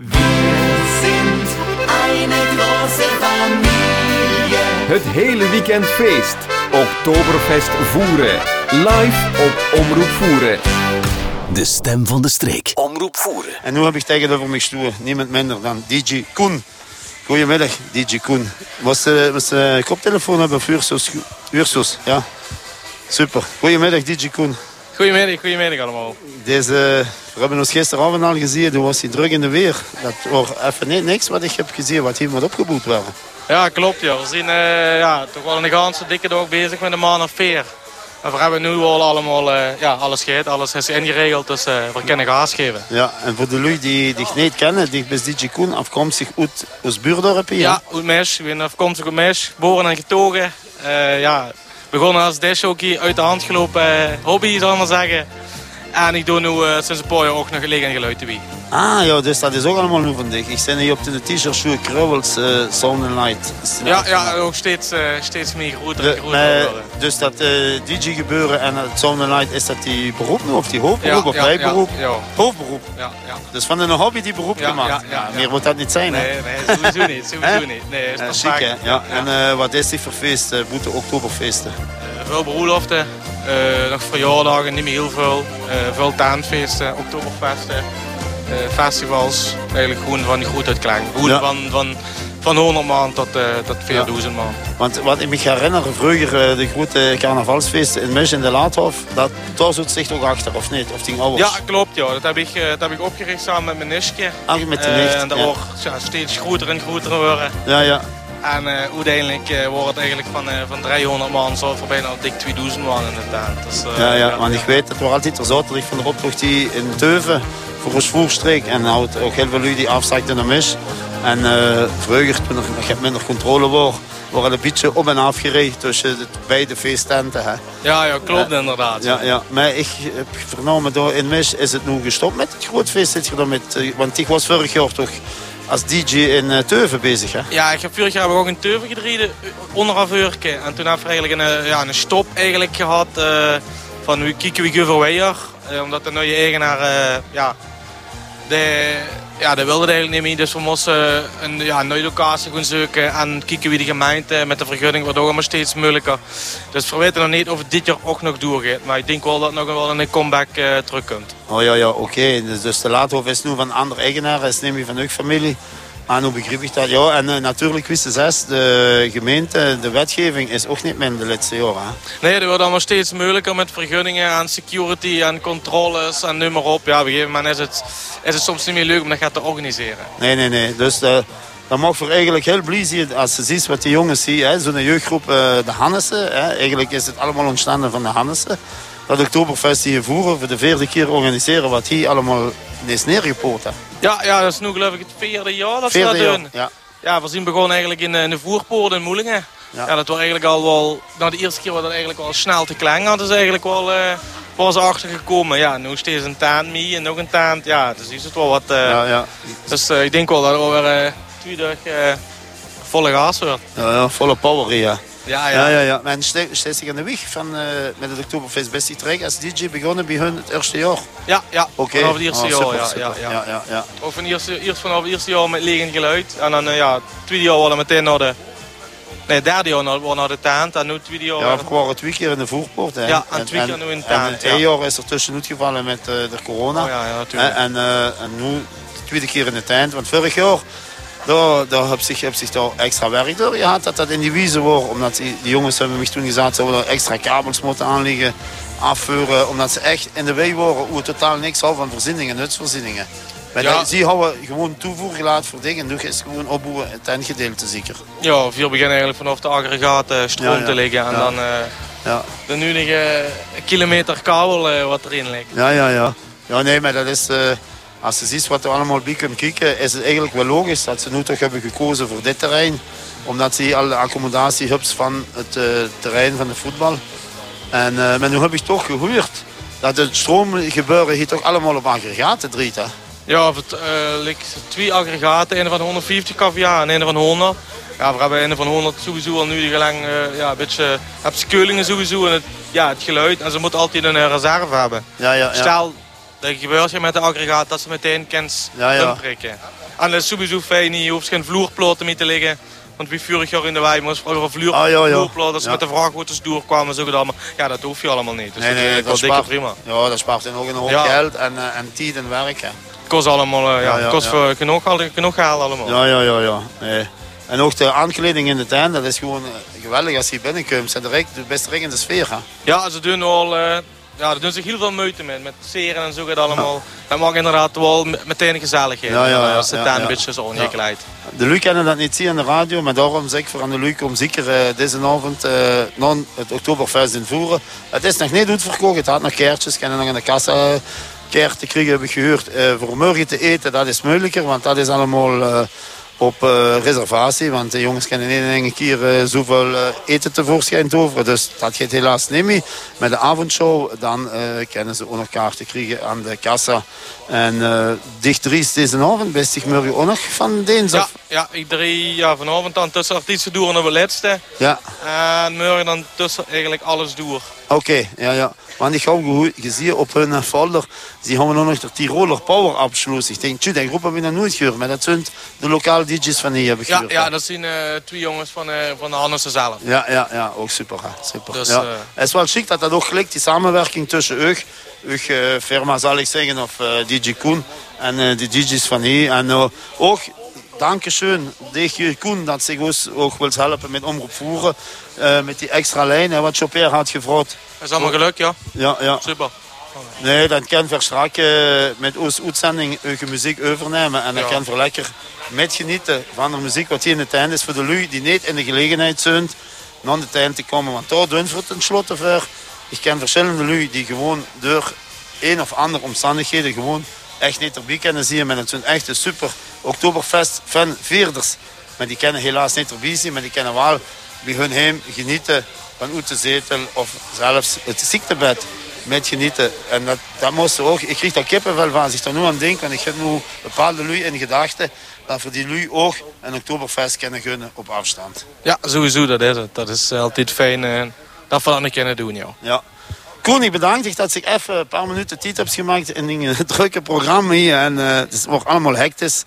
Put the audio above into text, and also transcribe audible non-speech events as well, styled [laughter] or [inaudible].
Wir sind eine große Familie. Het hele weekend feest. Oktoberfest voeren. Live op Omroep Voeren. De stem van de streek. Omroep voeren. En nu heb ik tegenover mij stoel niemand minder dan DJ Koen. Goedemiddag, DJ Koen. Was uh, was uh, koptelefoon hebben voor Ursus? Ursus, ja. Super. Goedemiddag, DJ Koen. Goedemiddag, goedemiddag allemaal. Deze, we hebben ons gisteravond al gezien, toen was hij druk in de weer. Dat was even niet niks wat ik heb gezien, wat hier moet opgeboekt worden. Ja, klopt. Ja. We zijn uh, ja, toch wel een ganse dikke dag bezig met de man of veer. En we hebben nu al allemaal uh, ja, alles gehad, alles is ingeregeld, dus uh, we kunnen gas geven. Ja, en voor de lui die dich niet kennen, die is DJ Koen afkomstig uit ons buurdorp hier. Ja, uit Mesch. Ik ben afkomstig uit Mesch, geboren en getogen. Ja, begonnen als dashhockey, uit de hand gelopen hobby, zal ik maar zeggen. En ik doe nu uh, sinds een paar jaar ook nog liggen en geluid wie. Ah ja, dus dat is ook allemaal nu van. Ik zie hier op de t-shirt show Krubbels, uh, Sound and Light. Ja, ja, ook steeds, uh, steeds meer groter en groter. Dus dat uh, DJ gebeuren en het Sound and Light, is dat die beroep nu? Of die hoofdberoep ja, of bijberoep? Ja, ja. Hoofdberoep? Ja, ja. Dus van een hobby die beroep gemaakt? Ja, Meer moet dat niet zijn, nee, hè? Nee, sowieso niet. [laughs] Sowieso niet. Nee, is ja, chic, hè? Ja. En wat is die voor feest? Boete Oktoberfeesten? veel bruiloften, nog verjaardagen, niet meer heel veel. veel tuinfeesten, oktoberfesten. Uh, festivals, eigenlijk gewoon van die. Gewoon ja. van, van, van 100 man tot, tot 4000 man. Want wat ik me herinner, vroeger de grote carnavalsfeesten in Misch in de Laathof, dat, daar zit zich toch achter, of niet? Of ouders? Ja, klopt. Ja. Dat, heb ik, dat heb ik opgericht samen met mijn nichtje. Ah, met de nicht. En dat ja. wordt steeds groter en groter worden. Ja, ja. En uh, uiteindelijk uh, wordt het eigenlijk van, uh, van 300 man zo voor bijna dik 2000 man in de tent. Dus, ja, ja, want ik weet, het was altijd er zaterdag van de optocht die in Teuven voor ons voerstreek. En houdt ook heel veel lui die afstakten naar mis. En vroeger, toen er minder controle was, worden een beetje op en af gereden tussen de beide feesttenten. Hè. Ja, ja, klopt inderdaad. Ja, ja. Maar ik heb vernomen, door in mis is het nu gestopt met het grootfeest. Je dan met, want ik was vorig jaar toch als DJ in uh, Teuven bezig, hè? Ja, ik heb vorig jaar ook in Teuven gedreven, onderhalf uur. En toen heb ik eigenlijk een, ja, een stop eigenlijk gehad uh, van kijken we. Uh, omdat de nieuwe eigenaar, ja, de, ja, dat wilde eigenlijk niet. Dus we moesten een, ja, nieuwe locatie gaan zoeken en kijken wie de gemeente met de vergunning wordt ook allemaal steeds moeilijker. Dus we weten nog niet of het dit jaar ook nog doorgaat. Maar ik denk wel dat het nog wel een comeback terugkomt. Oh ja, ja, oké. Okay. Dus de Laathof is nu van een andere eigenaar, is niet van uw familie. Maar hoe begrijp ik dat? Ja, en uh, natuurlijk wisten zes, de gemeente, de wetgeving is ook niet minder de laatste jaren. Nee, dat wordt allemaal steeds moeilijker met vergunningen en security en controles en noem maar op. Ja, op een gegeven moment is het, is het soms niet meer leuk om dat gaat te organiseren. Nee, nee, nee. Dus uh, dat mag voor eigenlijk heel blij zijn als ze ziet wat die jongens zien. Zo'n jeugdgroep, uh, de Hannessen. Hè. Eigenlijk is het allemaal ontstaan van de Hannessen. Dat Oktoberfest hier voeren, voor de vierde keer organiseren wat hier allemaal is neergepoot. Hè. Ja, ja, dat is nu geloof ik het vierde jaar dat vierde ze dat doen. Ja. ja, we zien begonnen eigenlijk in, in de voerpoort in Moelingen. Ja. ja. dat was eigenlijk al wel, nou de eerste keer was dat eigenlijk wel snel te klein. Dat is eigenlijk wel, uh, was achter gekomen. Ja, nu steeds een taant mee en nog een taant. Ja, dus is het wel wat. Uh, ja, ja. Dus uh, ik denk wel dat het weer uh, twee dagen volle gas wordt. Ja, ja, volle power, ja. Ja, ja. ja, ja. Men steekt zich aan de weg van uh, met het Oktoberfest best die als DJ begonnen bij hun het eerste jaar. Ja, ja. Okay. vanaf het eerste oh, jaar. super, ja, super. Ja, ja. Ja, ja, ja. Of van eerste, eerst vanaf het eerste jaar met liggend geluid. En dan uh, ja, het tweede jaar waren we meteen naar de... Nee, het derde jaar naar, naar de tent. En nu het tweede jaar... Ja, we waren twee keer in de voerpoort. Hè. Ja, en twee keer nu in de tent. En jaar is er tussenuit gevallen met uh, de corona. Oh, ja, ja, natuurlijk. En, uh, en nu de tweede keer in de tent. Want vorig jaar... Daar, daar heb zich, heb zich daar extra werk door gehad dat dat in die wiezen wordt. Omdat die, die jongens hebben me toen gezegd, ze er extra kabels moeten aanleggen, afvuren. Omdat ze echt in de wei waren hoe totaal niks al van voorzieningen, nutsvoorzieningen. Maar Ja. die houden gewoon toevoergelaat voor dingen. Nu is gewoon opbouwen het eindgedeelte zeker. Ja, veel beginnen eigenlijk vanaf de aggregaten stroom Ja, ja. te liggen. En dan uh, Ja, de nunige kilometer kabel uh, wat erin ligt. ja, ja. Ja, ja nee, maar dat is... eh, als je ziet wat er allemaal bij komt kijken, is het eigenlijk wel logisch dat ze nu toch hebben gekozen voor dit terrein. Omdat ze alle accommodatiehubs van het eh, terrein van de voetbal. En, eh, maar nu heb ik toch gehoord dat het stroomgebeuren hier toch allemaal op aggregaten draait. Hè? Ja, het uh, ligt twee aggregaten. Een van 150 kVA en een van 100. Ja, we hebben een van 100 sowieso al nu die lang, uh, ja, een beetje, heb ze keulingen sowieso en het, ja, het geluid. En ze moeten altijd een reserve hebben. Ja, ja, ja. Stel, Dat gebeurt je met de aggregaat dat ze meteen kent Ja, ja. prikken. En dat is sowieso fijn, je hoeft geen vloerploten mee te liggen. Want wie vorig jaar in de wei moest vroeger vloer, Ah, ja, ja. vloerploten, dat ze met de vrachtauto's doorkwamen, zo allemaal. Ja, dat hoef je allemaal niet. Dus Nee, dat nee, is dat dikke spaart, prima. ja, dat spaart ook een hoop geld en, eh, en tijd en werk. Hè. Het kost allemaal, eh, ja, Ja, ja, kost voor genoeg, genoeg geld allemaal. Ja, ja, ja. ja. Nee. En ook de aankleding in de tuin, dat is gewoon eh, geweldig als je binnenkomt. Is direct de best in de sfeer. Hè. Ja, ze doen al, ja, ze doen zich heel veel moeite met, met seren en zo gaat allemaal. Dat maakt inderdaad wel meteen gezelligheid. Ja, ja, ja, Als tuin ja. een beetje zo ongekleid. De Luc kennen dat niet zien aan de radio, maar daarom zeg ik voor aan de Luc om zeker eh, deze avond na het Oktoberfest in voeren. Het is nog niet uitverkocht, het had nog kaartjes, kunnen nog in de kassa eh, kaarten krijgen, heb ik gehoord. Eh, voor morgen te eten, dat is moeilijker, want dat is allemaal op eh, reservatie. Want de jongens kunnen in één keer eh, zoveel eh, eten tevoorschijn toveren. Dus dat gaat helaas niet meer. Met de avondshow, dan kunnen ze ook nog kaarten krijgen aan de kassa. En eh dichter is deze avond, best ik morgen ook nog van dinsdag. Ja, ja, ik drie ja, vanavond dan tussen artiesten door naar de laatste. Ja, En morgen dan tussen eigenlijk alles door. oké. ja, ja. Want ik heb gezien op hun folder, ze hebben nog nog de Tiroler Power abschluss. Ik denk, tjoe, die groep hebben we nog nooit gehoord. Maar dat zijn de lokale DJ's van hier, heb ik Ja, gehoord. ja dat zijn eh, twee jongens van, eh, van de Hannessen zelf. Ja, ja, ja, ook super. Hè. super. Dus, ja. eh, Het is wel chic dat dat ook gelijk, die samenwerking tussen u, uw eh, firma zal ik zeggen, of eh, DJ Koen en eh, de DJ's van hier. En eh, ook, dankeschön, DJ Koen, dat zich ons ook wil helpen met omroep voeren, eh, met die extra lijn, hè, wat Chopper had gevraagd. Dat is allemaal geluk, ja. Ja, ja. Super. Nee, dan kan we straks eh, met onze uitzending uw muziek overnemen. En dan Ja. kan we lekker met genieten van de muziek wat hier in de tuin is voor de lui die niet in de gelegenheid zijn naar de tuin te komen. Want daar doen het tenslotte voor. Ik ken verschillende lui die gewoon door een of andere omstandigheden gewoon echt niet erbij kunnen zien. Maar het zijn echt een super Oktoberfest fan vierders. Maar die kennen helaas niet erbij zien, maar die kennen wel bij hun heen genieten van uit de zetel of zelfs het ziektebed met genieten. En dat, dat moest ook, ik kreeg daar kippenvel van als ik er nu aan denk, want ik heb nu bepaalde lui in gedachten dat voor die lui ook een Oktoberfest kunnen gunnen op afstand. Ja, sowieso, dat is het. Dat is altijd fijn eh, dat we dat niet kunnen doen, ja. Ja. Koen, ik bedank je dat ik even een paar minuten tijd heb gemaakt in een [laughs] drukke programma hier. En eh, het wordt allemaal hectisch.